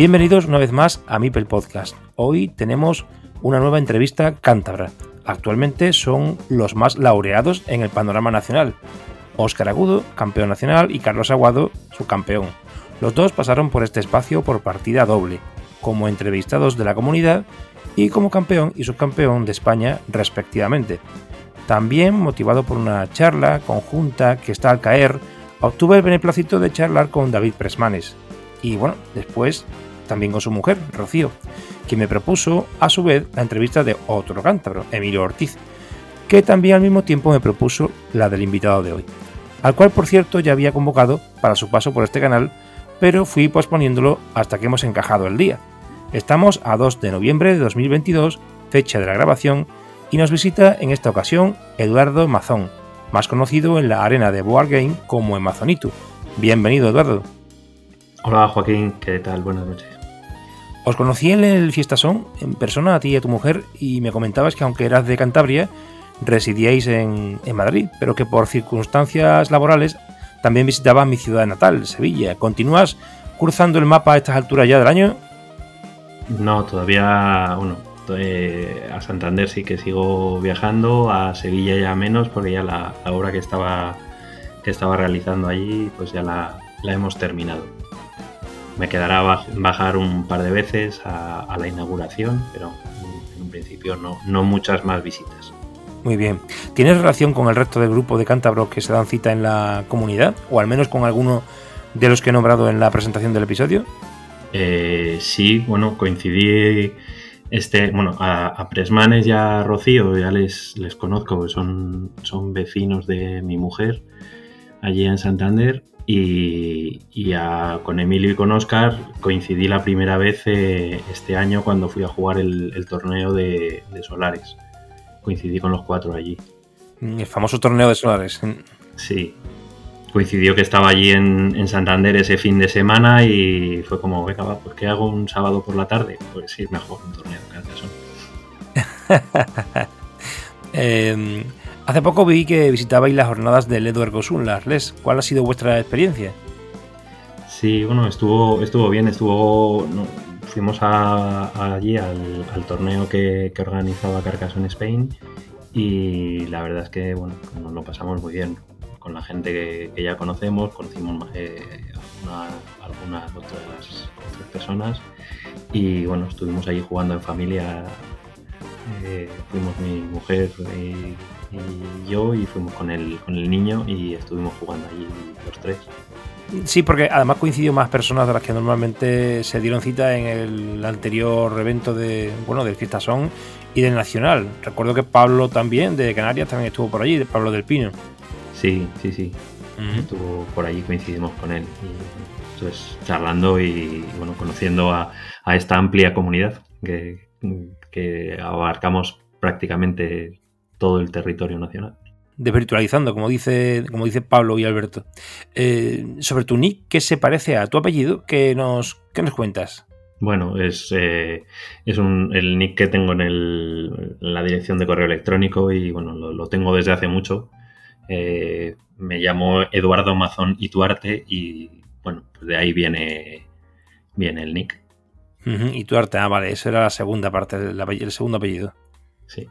Bienvenidos una vez más a Mipel Podcast. Hoy tenemos una nueva entrevista cántabra. Actualmente son los más laureados en el panorama nacional. Óscar Agudo, campeón nacional, y Carlos Aguado, su campeón. Los dos pasaron por este espacio por partida doble, como entrevistados de la comunidad y como campeón y subcampeón de España respectivamente. También motivado por una charla conjunta que está al caer, obtuve el beneplácito de charlar con David Presmanes. Y bueno, después también con su mujer, Rocío, quien me propuso a su vez la entrevista de otro cántabro, Emilio Ortiz, que también al mismo tiempo me propuso la del invitado de hoy, al cual por cierto ya había convocado para su paso por este canal, pero fui posponiéndolo hasta que hemos encajado el día. Estamos a 2 de noviembre de 2022, fecha de la grabación, y nos visita en esta ocasión Eduardo Mazón, más conocido en la arena de Board Game como Amazonitu. Bienvenido, Eduardo. Hola Joaquín, ¿qué tal? Buenas noches. Os conocí en el Fiestasón, en persona, a ti y a tu mujer, y me comentabas que aunque eras de Cantabria, residíais en, Madrid, pero que por circunstancias laborales también visitabas mi ciudad natal, Sevilla. ¿Continúas cruzando el mapa a estas alturas ya del año? No, todavía, bueno, a Santander sí que sigo viajando, a Sevilla ya menos, porque ya la, obra que estaba, que estaba realizando allí, pues ya la hemos terminado. Me quedará bajar un par de veces a, la inauguración, pero en un principio no, no muchas más visitas. Muy bien. ¿Tienes relación con el resto del grupo de cántabros que se dan cita en la comunidad? ¿O al menos con alguno de los que he nombrado en la presentación del episodio? Eh, sí, bueno, coincidí este, bueno, a, Presmanes y a Rocío ya les, les conozco, son, son vecinos de mi mujer allí en Santander y, con Emilio y con Oscar coincidí la primera vez eh, este año cuando fui a jugar el, torneo de, Solares. Coincidí con los cuatro allí. El famoso torneo de Solares. Sí. Coincidió que estaba allí en, Santander ese fin de semana y fue como, venga, va, ¿por qué hago un sábado por la tarde? Pues sí, mejor un torneo de eh, Hace poco vi que visitabais las jornadas del Edu Ergosun, las LES. ¿Cuál ha sido vuestra experiencia? Sí, bueno, estuvo, estuvo bien, estuvo. fuimos allí al, torneo que, organizaba Carcassonne Spain y la verdad es que bueno, nos lo pasamos muy bien con la gente que, ya conocemos, conocimos eh, algunas otras, otras, personas y bueno, estuvimos allí jugando en familia. Eh, fuimos mi mujer y y yo y fuimos con el, con el niño y estuvimos jugando allí los tres. Sí, porque además coincidió más personas de las que normalmente se dieron cita en el anterior evento de bueno del Fiesta Son y del Nacional. Recuerdo que Pablo también, de Canarias, también estuvo por allí, Pablo del Pino. Sí, sí, sí. Estuvo por allí, coincidimos con él. Y, entonces, charlando y bueno, conociendo a, a esta amplia comunidad que, que abarcamos prácticamente todo el territorio nacional. Desvirtualizando, como dice, como dice Pablo y Alberto. Eh, sobre tu nick, ¿qué se parece a tu apellido? ¿Qué nos, qué nos cuentas? Bueno, es, eh, es un, el nick que tengo en, el, en, la dirección de correo electrónico y bueno, lo, lo tengo desde hace mucho. Eh, me llamo Eduardo Mazón Ituarte y bueno, pues de ahí viene, viene el nick. Uh -huh. Ituarte, ah, vale, esa era la segunda parte, el, el segundo apellido. Sí.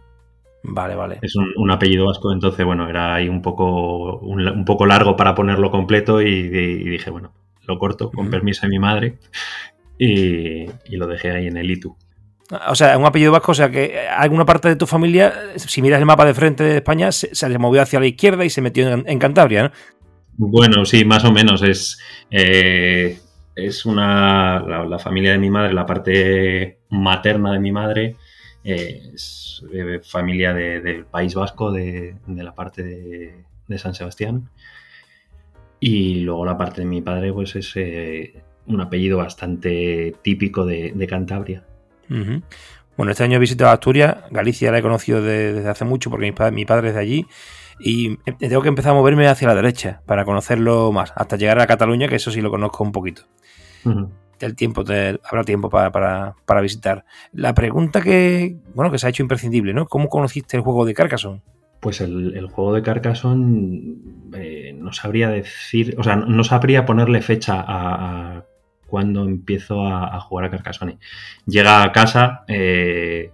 Vale, vale. Es un, un, apellido vasco, entonces, bueno, era ahí un poco, un, un poco largo para ponerlo completo y, y, dije, bueno, lo corto con uh -huh. permiso de mi madre y, y, lo dejé ahí en el ITU. O sea, un apellido vasco, o sea, que alguna parte de tu familia, si miras el mapa de frente de España, se, se movió hacia la izquierda y se metió en, en Cantabria, ¿no? Bueno, sí, más o menos. Es, eh, es una. La, familia de mi madre, la parte materna de mi madre, eh, es eh, familia de, del País Vasco, de, de la parte de, de, San Sebastián. Y luego la parte de mi padre, pues es eh, un apellido bastante típico de, Cantabria. Bueno, este año he visitado Asturias, Galicia la he conocido de, desde hace mucho porque mi mi padre es de allí y tengo que empezar a moverme hacia la derecha para conocerlo más, hasta llegar a Cataluña, que eso sí lo conozco un poquito. Uh -huh. El tiempo, te, habrá tiempo para, para, para, visitar. La pregunta que, bueno, que se ha hecho imprescindible, ¿no? ¿Cómo conociste el juego de Carcassonne? Pues el, el juego de Carcassonne eh, no sabría decir, o sea, no sabría ponerle fecha a, a cuando empiezo a, a, jugar a Carcassonne. Llega a casa, eh,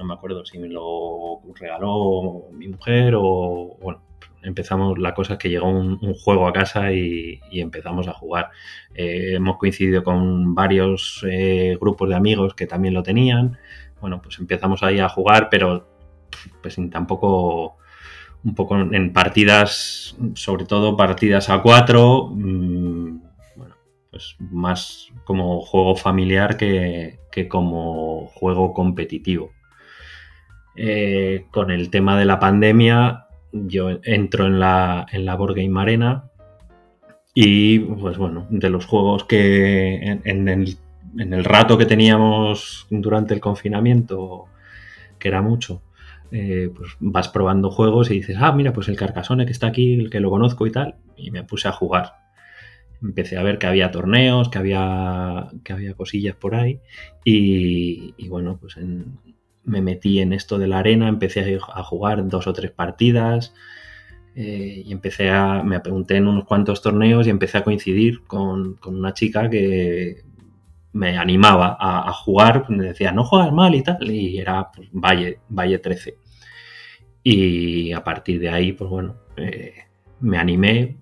no me acuerdo si me lo regaló mi mujer o, bueno, empezamos, la cosa es que llegó un, juego a casa y, empezamos a jugar. Eh, hemos coincidido con varios eh, grupos de amigos que también lo tenían. Bueno, pues empezamos ahí a jugar, pero pues sin tampoco un poco en partidas, sobre todo partidas a cuatro, mmm, bueno, pues más como juego familiar que, que como juego competitivo. Eh, con el tema de la pandemia, yo entro en la, en la Board Game Arena y, pues bueno, de los juegos que en, el, en el rato que teníamos durante el confinamiento, que era mucho, eh, pues vas probando juegos y dices, ah, mira, pues el Carcassonne que está aquí, el que lo conozco y tal, y me puse a jugar. Empecé a ver que había torneos, que había, que había cosillas por ahí, y, y bueno, pues en, me metí en esto de la arena, empecé a jugar dos o tres partidas, eh, y empecé a, me apunté en unos cuantos torneos y empecé a coincidir con, con una chica que me animaba a, jugar, me decía, no juegas mal y tal, y era pues, Valle, Valle 13. Y a partir de ahí, pues bueno, eh, me animé,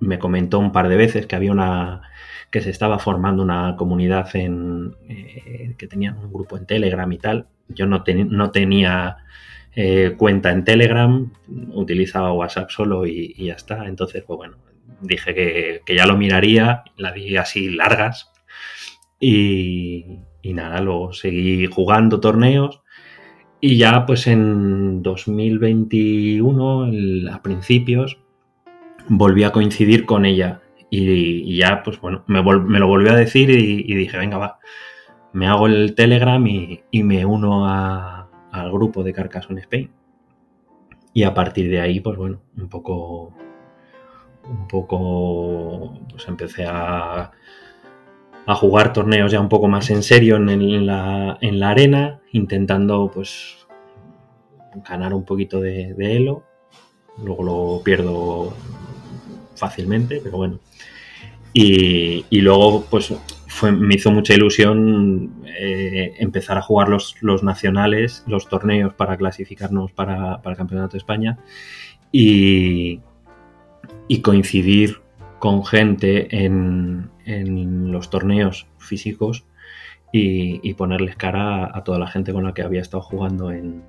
me comentó un par de veces que había una que se estaba formando una comunidad en eh, que tenían un grupo en Telegram y tal. Yo no, ten, no tenía eh, cuenta en Telegram, utilizaba WhatsApp solo y, ya está. Entonces, pues bueno, dije que, que ya lo miraría, la di así largas y, y nada, luego seguí jugando torneos y ya pues en 2021, el, a principios, volví a coincidir con ella y, ya pues bueno, me, me, lo volvió a decir y, dije, venga, va, me hago el Telegram y, me uno al grupo de Carcassonne Spain. Y a partir de ahí, pues bueno, un poco, un poco, pues empecé a a jugar torneos ya un poco más en serio en, en, la, en la, arena, intentando pues ganar un poquito de, de, elo. Luego lo pierdo fácilmente, pero bueno. Y, y luego pues me hizo mucha ilusión eh, empezar a jugar los, los, nacionales, los torneos para clasificarnos para, para el Campeonato de España y, y coincidir con gente en, en los torneos físicos y, y, ponerles cara a, toda la gente con la que había estado jugando en,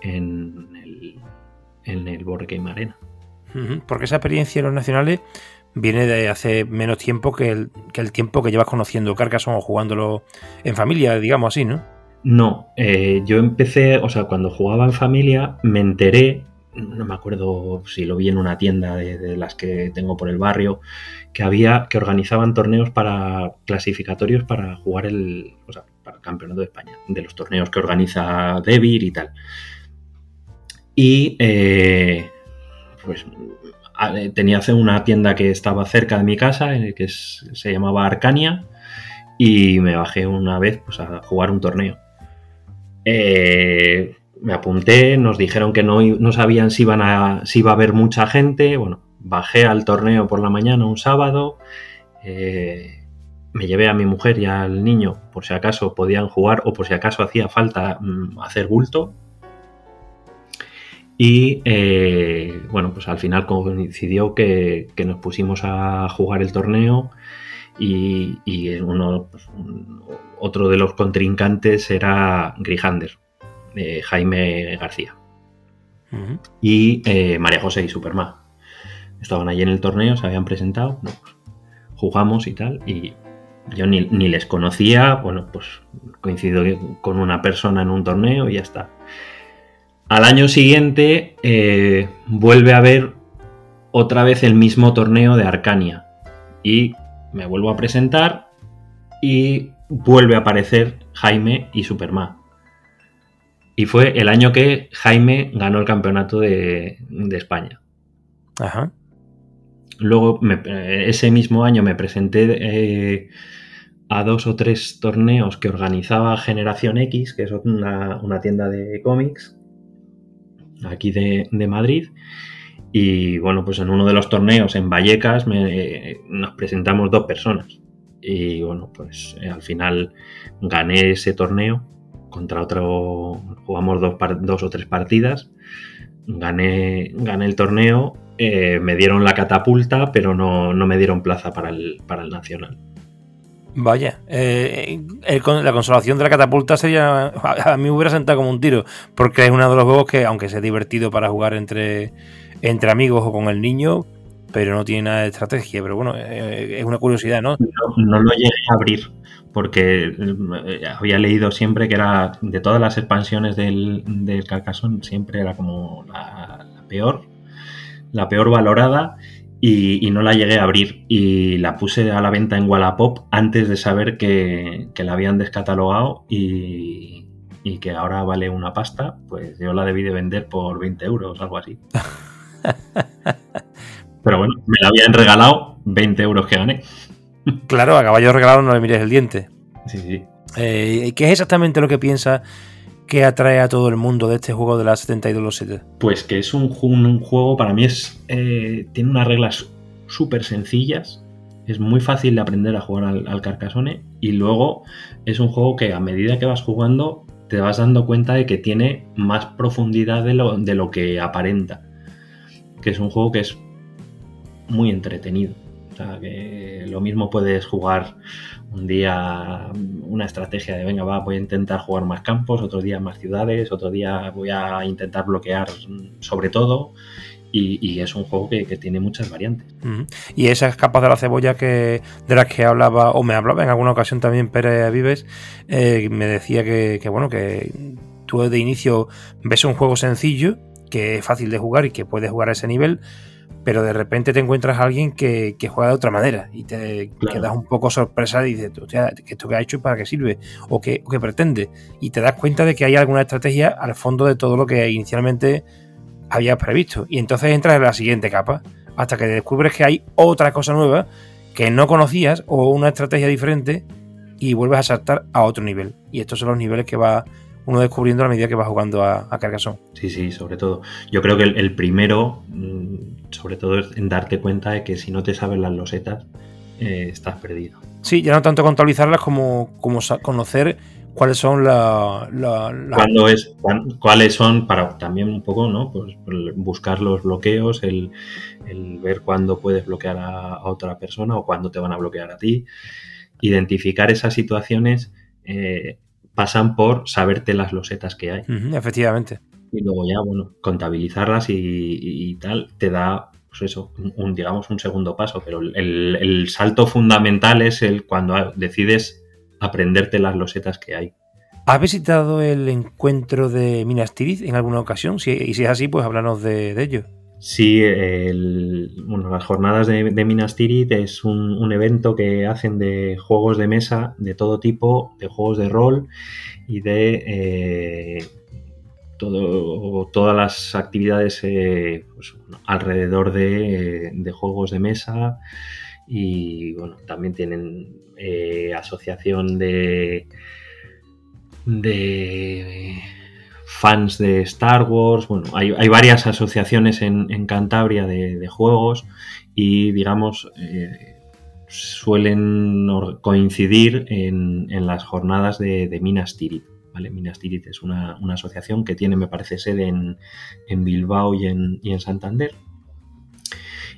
en el, en el Arena. Porque esa experiencia en los nacionales viene de hace menos tiempo que el, tiempo que llevas conociendo Carcassonne o jugándolo en familia, digamos así, ¿no? No, eh, yo empecé, o sea, cuando jugaba en familia me enteré no me acuerdo si lo vi en una tienda de, de, las que tengo por el barrio, que había, que organizaban torneos para clasificatorios para jugar el, o sea, para el campeonato de España, de los torneos que organiza Debir y tal. Y eh, pues tenía una tienda que estaba cerca de mi casa, que se llamaba Arcania, y me bajé una vez pues, a jugar un torneo. Eh, me apunté, nos dijeron que no, no sabían si, a, si iba a haber mucha gente. Bueno, bajé al torneo por la mañana un sábado. Eh, me llevé a mi mujer y al niño por si acaso podían jugar o por si acaso hacía falta mm, hacer bulto. Y eh, bueno, pues al final coincidió que, nos pusimos a jugar el torneo y, uno, pues, otro de los contrincantes era Grijander, Jaime García. Y eh, María José y Superman. Estaban allí en el torneo, se habían presentado, pues, jugamos y tal, y yo ni, les conocía, bueno, pues coincido con una persona en un torneo y ya está. Al año siguiente eh, vuelve a haber otra vez el mismo torneo de Arcania y me vuelvo a presentar y vuelve a aparecer Jaime y Superman. Y fue el año que Jaime ganó el campeonato de, España. Ajá. Luego, ese mismo año me presenté eh, a dos o tres torneos que organizaba Generación X, que es una, tienda de cómics aquí de, Madrid. Y bueno, pues en uno de los torneos en Vallecas nos presentamos dos personas. Y bueno, pues eh, al final gané ese torneo contra otro, jugamos dos, dos o tres partidas, gané, gané el torneo, eh, me dieron la catapulta, pero no, me dieron plaza para el, para el nacional. Vaya, eh, la consolación de la catapulta sería. A, mí me hubiera sentado como un tiro, porque es uno de los juegos que, aunque sea divertido para jugar entre, entre amigos o con el niño, pero no tiene nada de estrategia. Pero bueno, eh, es una curiosidad, ¿no? ¿no? lo llegué a abrir porque eh, había leído siempre que era de todas las expansiones del, del Carcassonne, siempre era como la, peor, la peor valorada. Y, no la llegué a abrir y la puse a la venta en Wallapop antes de saber que, que la habían descatalogado y, y, que ahora vale una pasta, pues yo la debí de vender por 20 euros, algo así. Pero bueno, me la habían regalado 20 euros que gané. Claro, a caballo regalado no le mires el diente. Sí, sí. Eh, ¿Qué es exactamente lo que piensa que atrae a todo el mundo de este juego de las 72 losetas? Pues que es un, juego, para mí es eh, tiene unas reglas súper sencillas, es muy fácil de aprender a jugar al, al, Carcassonne y luego es un juego que a medida que vas jugando te vas dando cuenta de que tiene más profundidad de lo, de lo que aparenta. Que es un juego que es muy entretenido que lo mismo puedes jugar un día una estrategia de venga, va, voy a intentar jugar más campos, otro día más ciudades, otro día voy a intentar bloquear sobre todo. Y, es un juego que, tiene muchas variantes. Y esas capas de la cebolla que de las que hablaba, o me hablaba en alguna ocasión también Pérez Vives, eh, me decía que, que, bueno, que tú de inicio ves un juego sencillo, que es fácil de jugar y que puedes jugar a ese nivel, pero de repente te encuentras a alguien que, juega de otra manera y te quedas un poco sorpresa y dices, ¿esto que ha hecho para qué sirve? ¿O qué, pretende? Y te das cuenta de que hay alguna estrategia al fondo de todo lo que inicialmente habías previsto. Y entonces entras en la siguiente capa, hasta que descubres que hay otra cosa nueva que no conocías o una estrategia diferente y vuelves a saltar a otro nivel. Y estos son los niveles que va uno descubriendo a medida que va jugando a, a Carcassonne. Sí, sí, sobre todo. Yo creo que el, primero, mm, sobre todo, es en darte cuenta de que si no te sabes las losetas, eh, estás perdido. Sí, ya no tanto contabilizarlas como, como conocer cuáles son las... es, cuáles son para también un poco, ¿no? Pues buscar los bloqueos, el, ver cuándo puedes bloquear a, otra persona o cuándo te van a bloquear a ti. Identificar esas situaciones eh, pasan por saberte las losetas que hay. efectivamente. Y luego ya, bueno, contabilizarlas y, tal, te da, pues eso, un, digamos, un segundo paso. Pero el, salto fundamental es el cuando decides aprenderte las losetas que hay. ¿Has visitado el encuentro de Minas Tirith en alguna ocasión? y si es así, pues háblanos de ello. Sí, bueno, las jornadas de, Minas Tirith es un, evento que hacen de juegos de mesa de todo tipo, de juegos de rol y de eh, todo, todas las actividades eh, pues, alrededor de, juegos de mesa y bueno, también tienen eh, asociación de, de fans de Star Wars. Bueno, hay, varias asociaciones en, Cantabria de, juegos y digamos eh, suelen coincidir en, las jornadas de, Minas Tirith. ¿vale? Minas Tirith es una, asociación que tiene, me parece, sede en, Bilbao y en, y en Santander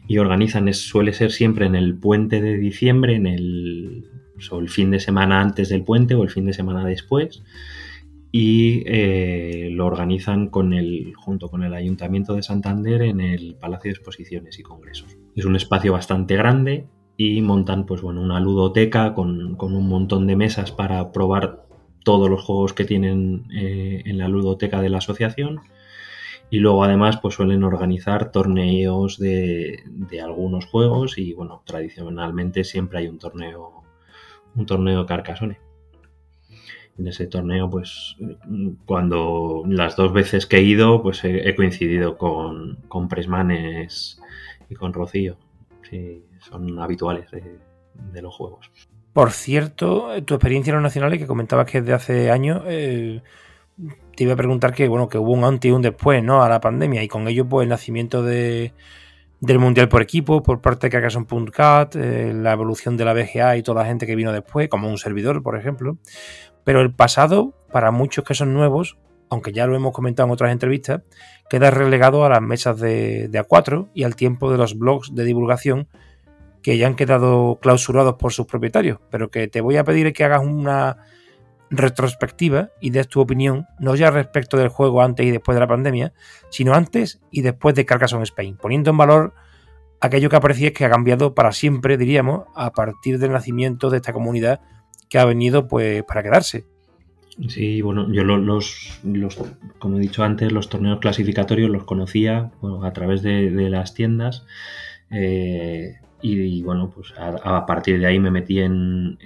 y organizan, suele ser siempre en el puente de diciembre, en el, el fin de semana antes del puente o el fin de semana después, y eh, lo organizan junto con el Ayuntamiento de Santander en el Palacio de Exposiciones y Congresos. Es un espacio bastante grande y montan pues, una ludoteca con, un montón de mesas para probar todos los juegos que tienen eh, en la ludoteca de la asociación y luego además pues suelen organizar torneos de, algunos juegos y bueno, tradicionalmente siempre hay un torneo, un torneo. En ese torneo pues cuando las dos veces que he ido pues he, coincidido con, Presmanes y con Rocío. Sí, son habituales de, los juegos. Por cierto, tu experiencia en los nacionales que comentabas que es de hace años... Eh te iba a preguntar que, bueno, que hubo un antes y un después, ¿no? A la pandemia y con ello, pues, el nacimiento de, del Mundial por equipo por parte de Carcassonne.cat, eh, la evolución de la BGA y toda la gente que vino después, como un servidor, por ejemplo. Pero el pasado, para muchos que son nuevos, aunque ya lo hemos comentado en otras entrevistas, queda relegado a las mesas de, de A4 y al tiempo de los blogs de divulgación que ya han quedado clausurados por sus propietarios. Pero que te voy a pedir que hagas una retrospectiva y des tu opinión, no ya respecto del juego antes y después de la pandemia, sino antes y después de Carcassonne Spain, poniendo en valor aquello que aparecía que ha cambiado para siempre, diríamos, a partir del nacimiento de esta comunidad que ha venido pues para quedarse. Sí, bueno, yo los, los como he dicho antes, los torneos clasificatorios los conocía a través de, las tiendas eh, y, bueno, pues a, partir de ahí me metí en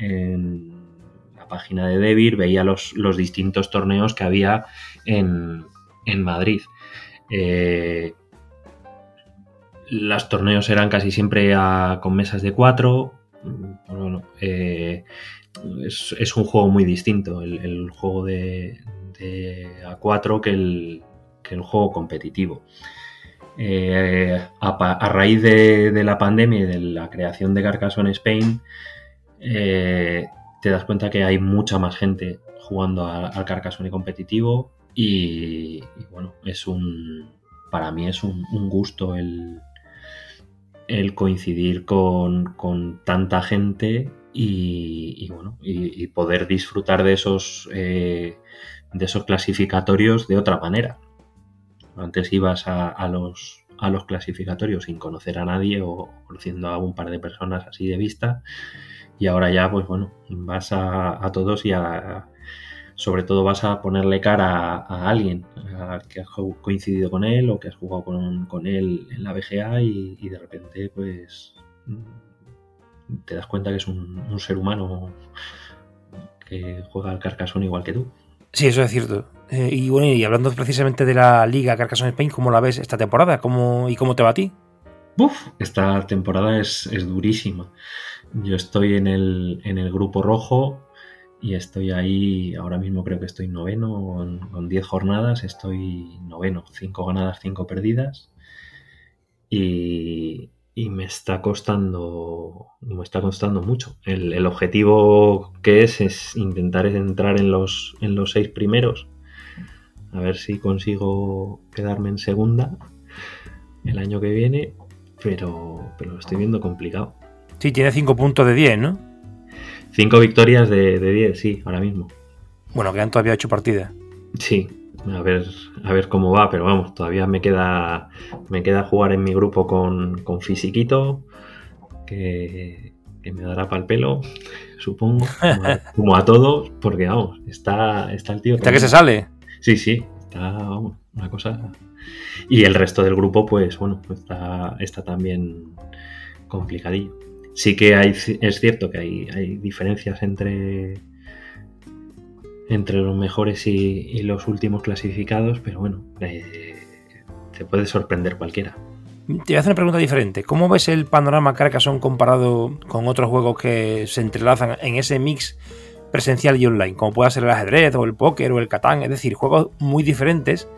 página de Debir, veía los, distintos torneos que había en, Madrid. Eh, los torneos eran casi siempre con mesas de cuatro. Pues eh, es, un juego muy distinto el, juego de, A4 que el, el juego competitivo. Eh, a, raíz de, la pandemia y de la creación de Carcassonne Spain, te das cuenta que hay mucha más gente jugando al Carcassonne competitivo y, bueno, es un para mí es un, gusto el, el coincidir con, tanta gente y, bueno y, poder disfrutar de esos eh, de esos clasificatorios de otra manera. Antes ibas a, los a los clasificatorios sin conocer a nadie o conociendo a un par de personas así de vista y ahora ya, pues bueno, vas a, todos y a, sobre todo vas a ponerle cara a, alguien que has coincidido con él o que has jugado con, él en la BGA y, de repente, pues te das cuenta que es un, ser humano que juega al Carcassonne igual que tú. Sí, eso es cierto. Eh, y bueno, y hablando precisamente de la Liga Carcassonne Spain, ¿cómo la ves esta temporada? ¿Cómo, ¿Y cómo te va a ti? Uf, esta temporada es, es durísima. Yo estoy en el, en el grupo rojo y estoy ahí, ahora mismo creo que estoy noveno, con 10 jornadas, estoy noveno, 5 ganadas, 5 perdidas. Y, me está costando, me está costando mucho. El, objetivo que es es intentar entrar en los, en los seis primeros. A ver si consigo quedarme en segunda el año que viene, pero, pero lo estoy viendo complicado. Sí, tiene 5 puntos de 10, ¿no? 5 victorias de, 10, sí, ahora mismo. Bueno, quedan todavía 8 partidas. Sí, a ver, a ver cómo va, pero vamos, todavía me queda, me queda jugar en mi grupo con, con Fisiquito, que, me dará para el pelo, supongo, como a, todos, porque vamos, está, está el tío. ¿Está que se sale? Sí, sí, está, vamos, una cosa. Y el resto del grupo, pues bueno, está, está también complicadillo. Sí que hay, es cierto que hay, diferencias entre, entre los mejores y, los últimos clasificados, pero bueno, eh, te puede sorprender cualquiera. Te voy a hacer una pregunta diferente. ¿Cómo ves el panorama Carcassonne comparado con otros juegos que se entrelazan en ese mix presencial y online? Como pueda ser el ajedrez o el póker o el catán. Es decir, juegos muy diferentes,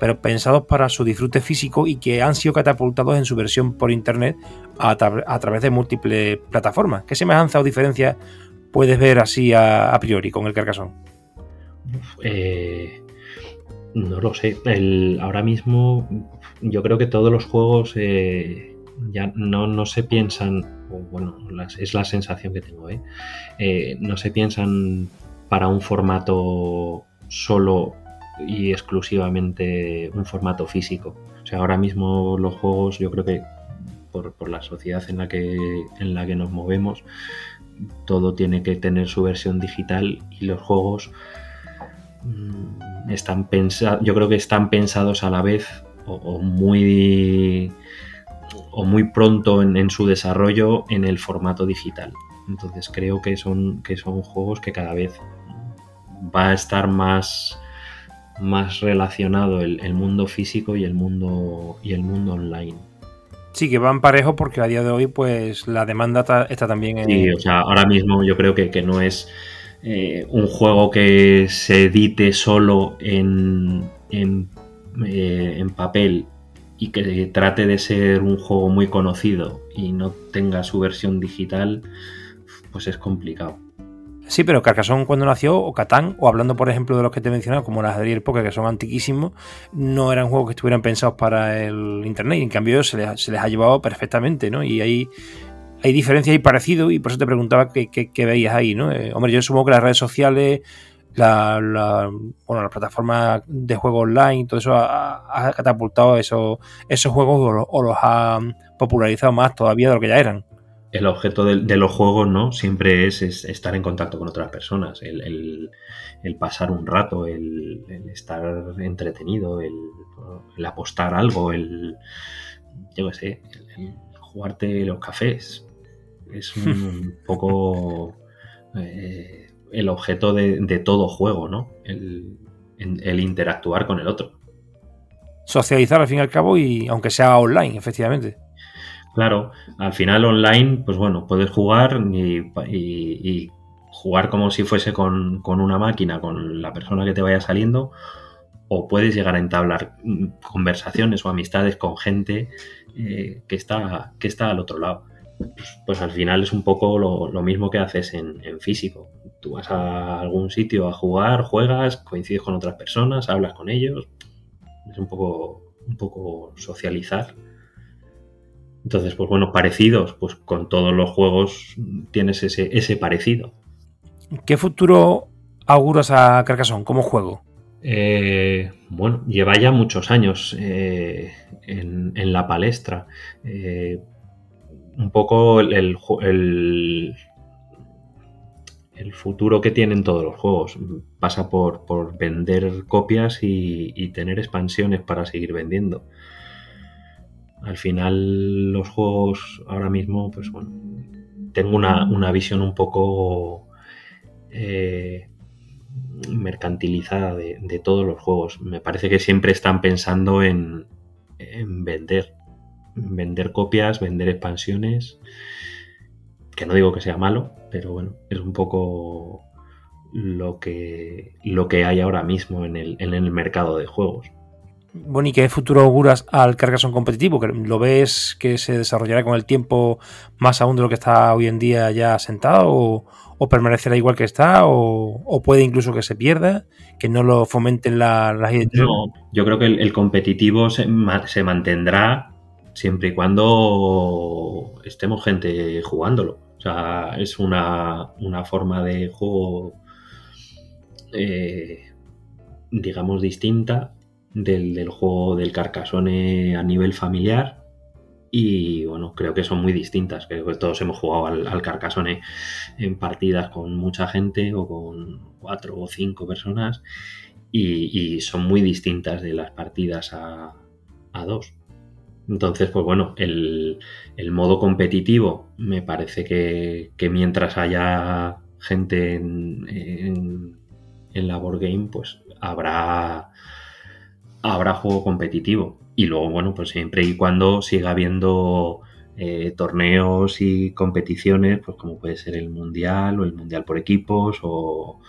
pero pensados para su disfrute físico y que han sido catapultados en su versión por internet a, través de múltiples plataformas. ¿Qué semejanza o diferencia puedes ver así a, priori con el Carcassonne? Eh, no lo sé. Ahora mismo yo creo que todos los juegos eh, ya no, se piensan, bueno, es la sensación que tengo, ¿eh? ¿eh? no se piensan para un formato solo y exclusivamente un formato físico. O sea, ahora mismo los juegos, yo creo que por, por la sociedad en la que, en la que nos movemos, todo tiene que tener su versión digital y los juegos están pensados, yo creo que están pensados a la vez o, muy o muy pronto en, su desarrollo en el formato digital. Entonces creo que son, que son juegos que cada vez va a estar más, más relacionado el, mundo físico y el mundo, y el mundo online. Sí, que van parejos porque a día de hoy pues la demanda está, también en... Sí, o sea, ahora mismo yo creo que, que no es eh, un juego que se edite solo en, en eh, en papel y que trate de ser un juego muy conocido y no tenga su versión digital, pues es complicado. Sí, pero Carcassonne cuando nació, o Catán, o hablando por ejemplo de los que te he mencionado, como las de el Poker, que son antiquísimos, no eran juegos que estuvieran pensados para el Internet, y en cambio se les, ha llevado perfectamente, ¿no? Y hay, hay diferencias y parecidos, y por eso te preguntaba qué, veías ahí, ¿no? Eh, hombre, yo supongo que las redes sociales, la, bueno, las plataformas de juego online, todo eso ha, catapultado esos, juegos o, los ha popularizado más todavía de lo que ya eran. El objeto de, los juegos, ¿no? Siempre es, estar en contacto con otras personas, el, pasar un rato, el, estar entretenido, el, apostar algo, el, yo qué sé, el, jugarte los cafés. Es un poco... Eh, el objeto de, todo juego, ¿no? El, interactuar con el otro. Socializar al fin y al cabo y aunque sea online, efectivamente. Claro, al final online, pues bueno, puedes jugar y, jugar como si fuese con, una máquina, con la persona que te vaya saliendo, o puedes llegar a entablar conversaciones o amistades con gente eh, que, está, que está al otro lado. Pues, pues, al final es un poco lo, mismo que haces en, físico. Tú vas a algún sitio a jugar, juegas, coincides con otras personas, hablas con ellos. Es un poco, un poco socializar. Entonces, pues bueno, parecidos, pues con todos los juegos tienes ese, ese parecido. ¿Qué futuro auguras a Carcassonne como juego? Eh, bueno, lleva ya muchos años eh, en, la palestra. Eh, un poco el, el, futuro que tienen todos los juegos. Pasa por, vender copias y, tener expansiones para seguir vendiendo. Al final los juegos ahora mismo, pues bueno, tengo una, visión un poco eh, mercantilizada de, todos los juegos. Me parece que siempre están pensando en, en vender vender copias, vender expansiones, que no digo que sea malo, pero bueno, es un poco lo que, lo que hay ahora mismo en el, en el mercado de juegos. Bueno, ¿y qué futuro auguras al Carcassonne competitivo? ¿Lo ves que se desarrollará con el tiempo más aún de lo que está hoy en día ya sentado? ¿O, permanecerá igual que está? O, puede incluso que se pierda? ¿Que no lo fomenten las la No, yo creo que el, competitivo se, se, mantendrá siempre y cuando estemos gente jugándolo. O sea, es una, forma de juego, eh, digamos, distinta del, juego del Carcassonne a nivel familiar. Y bueno, creo que son muy distintas. Creo que todos hemos jugado al, al en partidas con mucha gente o con cuatro o cinco personas. Y, son muy distintas de las partidas a, a dos. Entonces, pues bueno, el, modo competitivo me parece que, mientras haya gente en, en, la board game, pues habrá, habrá juego competitivo. Y luego, bueno, pues siempre y cuando siga habiendo eh, torneos y competiciones, pues como puede ser el Mundial o el Mundial por equipos o,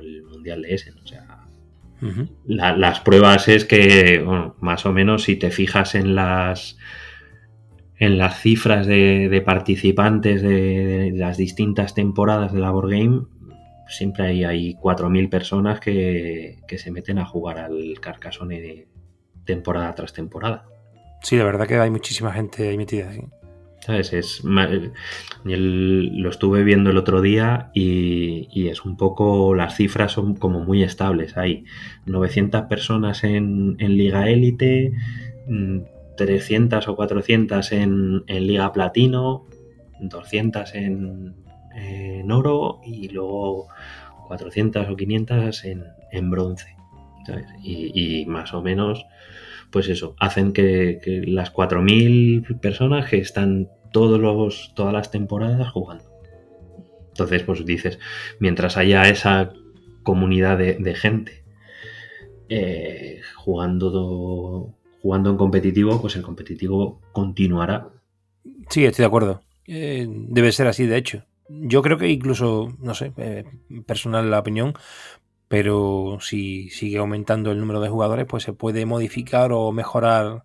el Mundial de Essen. O sea, las pruebas es que, bueno, más o menos si te fijas en las en las cifras de, participantes de, las distintas temporadas de la Board Game, siempre hay, hay 4.000 personas que, se meten a jugar al Carcassonne temporada tras temporada. Sí, la verdad que hay muchísima gente ahí metida. ¿Sabes? Es, lo estuve viendo el otro día y, es un poco, las cifras son como muy estables. Hay 900 personas en, Liga Élite, 300 mm, o 400 en, Liga Platino, 200 en, oro y luego 400 o 500 en, en bronce. Y, más o menos, pues eso, hacen que, las 4.000 personas que están todos los, todas las temporadas jugando. Entonces, pues dices, mientras haya esa comunidad de, gente eh, jugando, jugando en competitivo, pues el competitivo continuará. Sí, estoy de acuerdo. Eh, debe ser así, de hecho. Yo creo que incluso, no sé, eh, personal la opinión, pero si sigue aumentando el número de jugadores, pues se puede modificar o mejorar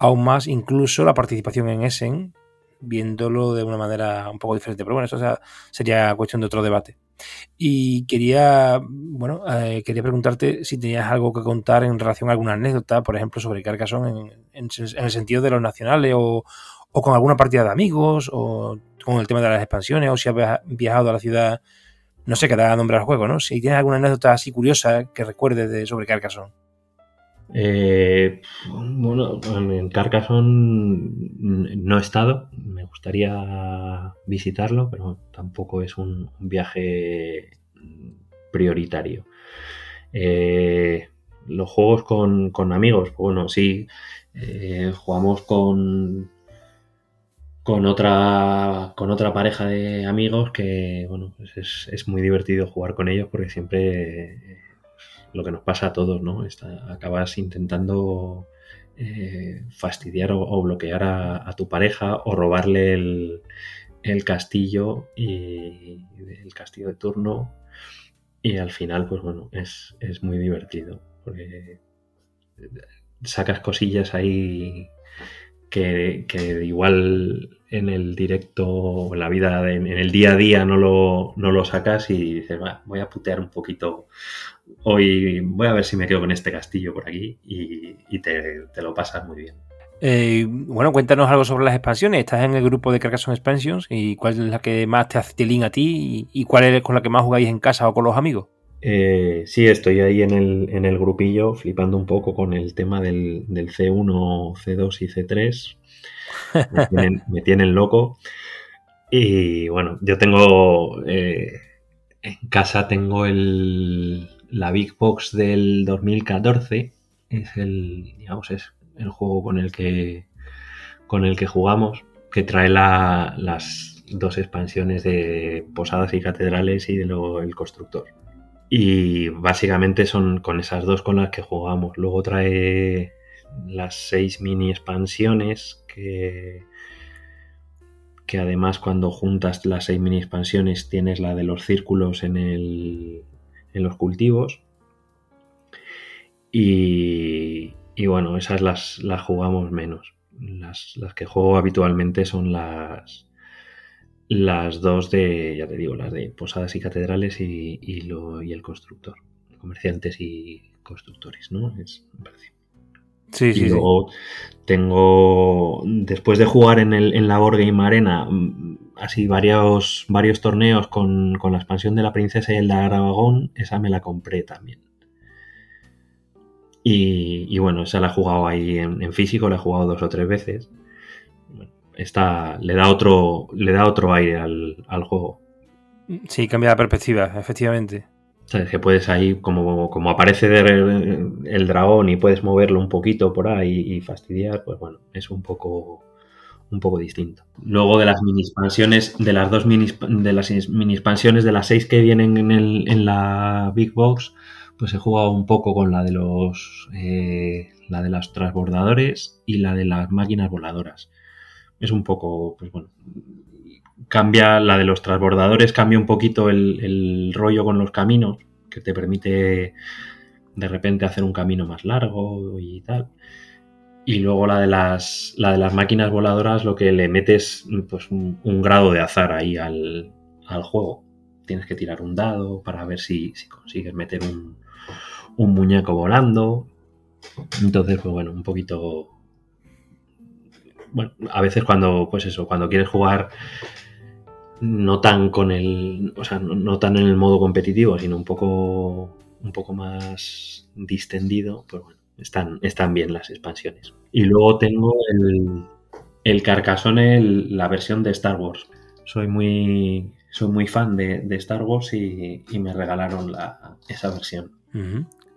aún más incluso la participación en Essen, viéndolo de una manera un poco diferente. Pero bueno, eso sería cuestión de otro debate. Y quería, bueno, eh, quería preguntarte si tenías algo que contar en relación a alguna anécdota, por ejemplo, sobre Carcassonne en, el sentido de los nacionales o, con alguna partida de amigos o con el tema de las expansiones o si has viajado a la ciudad, no sé, que te haga nombrar el juego, ¿no? Si tienes alguna anécdota así curiosa que recuerdes de, sobre Carcassonne. Eh, bueno, en Carcassonne no he estado, me gustaría visitarlo, pero tampoco es un, viaje prioritario. Eh, los juegos con, amigos, bueno, sí, eh, jugamos con con otra, con otra pareja de amigos que, bueno, pues es, muy divertido jugar con ellos porque siempre lo que nos pasa a todos, ¿no? acabas intentando eh, fastidiar o, bloquear a, tu pareja o robarle el, castillo y el castillo de turno y al final, pues bueno, es, es muy divertido porque sacas cosillas ahí que, igual en el directo, en la vida, en, el día a día no lo, no lo sacas y dices, voy a putear un poquito hoy, voy a ver si me quedo con este castillo por aquí y, te, lo pasas muy bien. Eh, bueno, cuéntanos algo sobre las expansiones. Estás en el grupo de Carcassonne Expansions y cuál es la que más te hace tilín a ti y, cuál es con la que más jugáis en casa o con los amigos. Eh, sí, estoy ahí en el, en el grupillo flipando un poco con el tema del, C1, C2 y C3. Me tienen, loco. Y bueno, yo tengo eh, en casa tengo el, la Big Box del 2014. Es el, digamos, es el juego con el que con el que jugamos, que trae las dos expansiones de Posadas y Catedrales y de luego el Constructor. Y básicamente son con esas dos con las que jugamos. Luego trae las seis mini expansiones que, que además cuando juntas las seis mini expansiones tienes la de los círculos en, el, en los cultivos. Y, y bueno, esas las, las jugamos menos. Las, las, que juego habitualmente son las, las dos de, ya te digo, las de Posadas y Catedrales y, y, lo, y el constructor, comerciantes y constructores, ¿no? Es, me parece. Sí, y luego tengo, después de jugar en, el, en la Board Game Arena, mm, así varios, varios torneos con, con la expansión de la princesa y el de Aragón, esa me la compré también. Y, y, bueno, esa la he jugado ahí en, en, físico, la he jugado dos o tres veces está, le da otro, le da otro aire al, juego. Sí, cambia la perspectiva, efectivamente. Sabes que puedes ahí, como, como aparece el, dragón y puedes moverlo un poquito por ahí y fastidiar, pues bueno, es un poco un poco distinto. Luego de las mini expansiones, de las dos mini, de las mini expansiones, de las seis que vienen en, el, en la Big Box, pues he jugado un poco con la de los eh, la de los transbordadores y la de las máquinas voladoras. Es un poco, pues bueno, cambia la de los transbordadores, cambia un poquito el, rollo con los caminos, que te permite de repente hacer un camino más largo y tal. Y luego la de las, la de las máquinas voladoras, lo que le metes pues, un, grado de azar ahí al, al, juego. Tienes que tirar un dado para ver si, si consigues meter un, un muñeco volando. Entonces, pues bueno, un poquito. Bueno, a veces cuando, pues eso, cuando quieres jugar no tan con el. O sea, no, tan en el modo competitivo, sino un poco. un poco más distendido, pues bueno, están, están bien las expansiones. Y luego tengo el, el Carcassonne, la versión de Star Wars. Soy muy. Soy muy fan de, Star Wars y, me regalaron esa versión.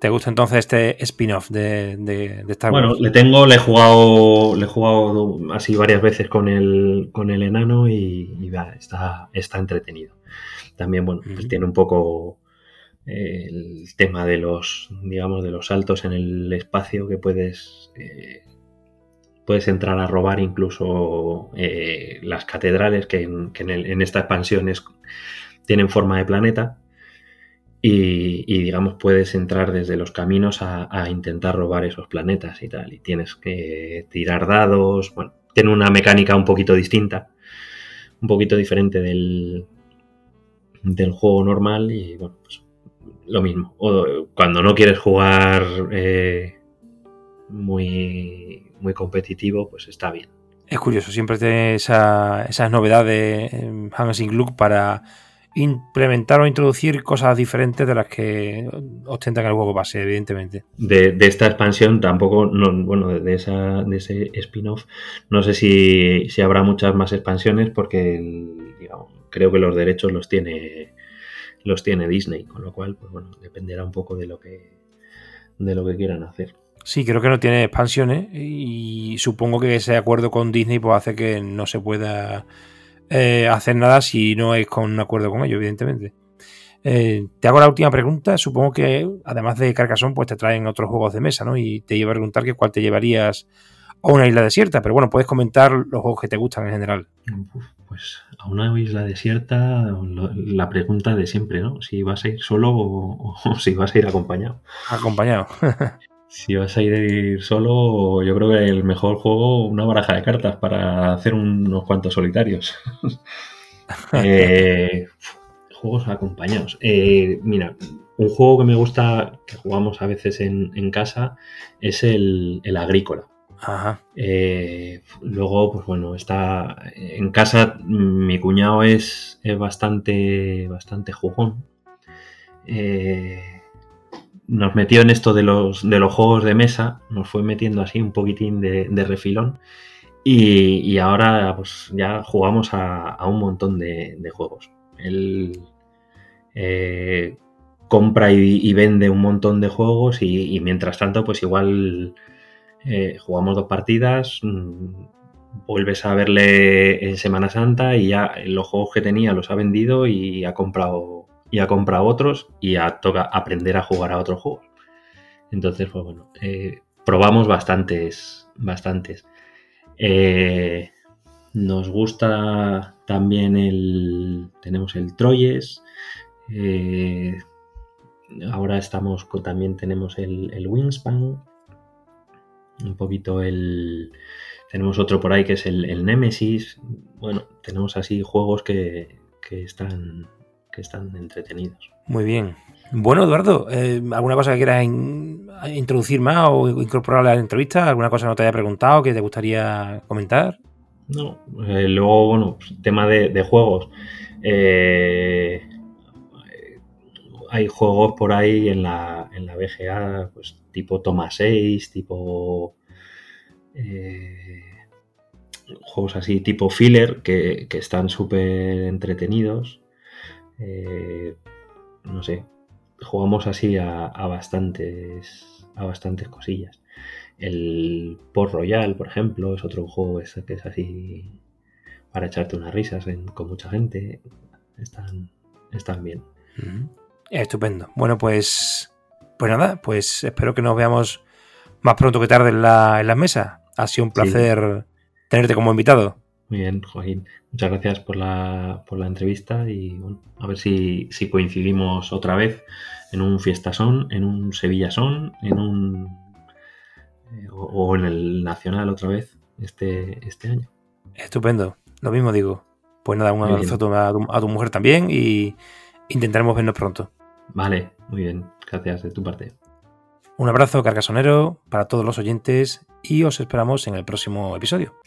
¿Te gusta entonces este spin-off de, de, Star Wars? Bueno, le tengo, le he jugado, le he jugado así varias veces con el, con el enano y, está, está entretenido. También, bueno, pues tiene un poco eh, el tema de los, digamos, de los saltos en el espacio que puedes, eh, puedes entrar a robar incluso eh, las catedrales que, en, en, esta expansión tienen forma de planeta y, digamos puedes entrar desde los caminos a, intentar robar esos planetas y tal. Y tienes que tirar dados. Bueno, tiene una mecánica un poquito distinta, un poquito diferente del, del juego normal y bueno, pues lo mismo. O cuando no quieres jugar eh, muy, muy competitivo, pues está bien. Es curioso, siempre tiene esa, esas novedades en Hansing Look para implementar o introducir cosas diferentes de las que ostentan el juego base, evidentemente. De, esta expansión tampoco, bueno, de, esa, de ese spin-off, no sé si, habrá muchas más expansiones porque creo que los derechos los tiene los tiene Disney, con lo cual, pues bueno, dependerá un poco de lo que de lo que quieran hacer. Sí, creo que no tiene expansiones y supongo que ese acuerdo con Disney pues hace que no se pueda eh, hacer nada si no es con un acuerdo con ellos, evidentemente. Eh, te hago la última pregunta. Supongo que además de Carcassonne, pues te traen otros juegos de mesa, ¿no? Y te iba a preguntar que cuál te llevarías a una isla desierta, pero bueno, puedes comentar los juegos que te gustan en general. pues a una isla desierta, la pregunta de siempre, ¿no? Si vas a ir solo o si vas a ir acompañado. Acompañado. Si vas a ir solo, yo creo que el mejor juego, una baraja de cartas para hacer unos cuantos solitarios. Eh, juegos acompañados. Eh, mira, un juego que me gusta, que jugamos a veces en, casa, es el, agrícola. Ajá. Eh, luego, pues bueno, está en casa. Mi cuñado es, es bastante, bastante jugón. Eh, nos metió en esto de los, de los juegos de mesa, nos fue metiendo así un poquitín de, refilón. Y, ahora pues ya jugamos a, un montón de, juegos. Él eh, compra y, vende un montón de juegos y, mientras tanto pues igual eh, jugamos dos partidas, mm, vuelves a verle en Semana Santa y ya los juegos que tenía los ha vendido y ha comprado y ha comprado otros y a toca aprender a jugar a otros juegos. Entonces, pues bueno, eh, probamos bastantes, bastantes. Eh, nos gusta también el, tenemos el Troyes. Eh, ahora estamos también tenemos el, Wingspan. Un poquito el, tenemos otro por ahí que es el, Nemesis. Bueno, tenemos así juegos que, que están que están entretenidos. Muy bien. Bueno, Eduardo, eh, ¿alguna cosa que quieras introducir más o incorporar a la entrevista? ¿Alguna cosa que no te haya preguntado que te gustaría comentar? No, eh, luego, bueno, pues, tema de, juegos. Eh, hay juegos por ahí en la, en la BGA, pues tipo Toma 6, tipo juegos así tipo filler que, que están súper entretenidos eh, no sé, jugamos así a, bastantes, a bastantes cosillas. El Port Royal, por ejemplo, es otro juego que es así para echarte unas risas con mucha gente. Están, están bien. Estupendo. Bueno, pues Pues nada, pues espero que nos veamos más pronto que tarde en la, en las mesas. Ha sido un placer tenerte como invitado. Muy bien, Joaquín. Muchas gracias por la, por la entrevista y bueno, a ver si, si coincidimos otra vez en un fiestasón, en un Sevillazón, en un eh, o, en el Nacional otra vez este, este año. Estupendo, lo mismo digo. Pues nada, un abrazo a tu, a tu mujer también y intentaremos vernos pronto. Vale, muy bien, gracias de tu parte. Un abrazo carcasonero para todos los oyentes y os esperamos en el próximo episodio.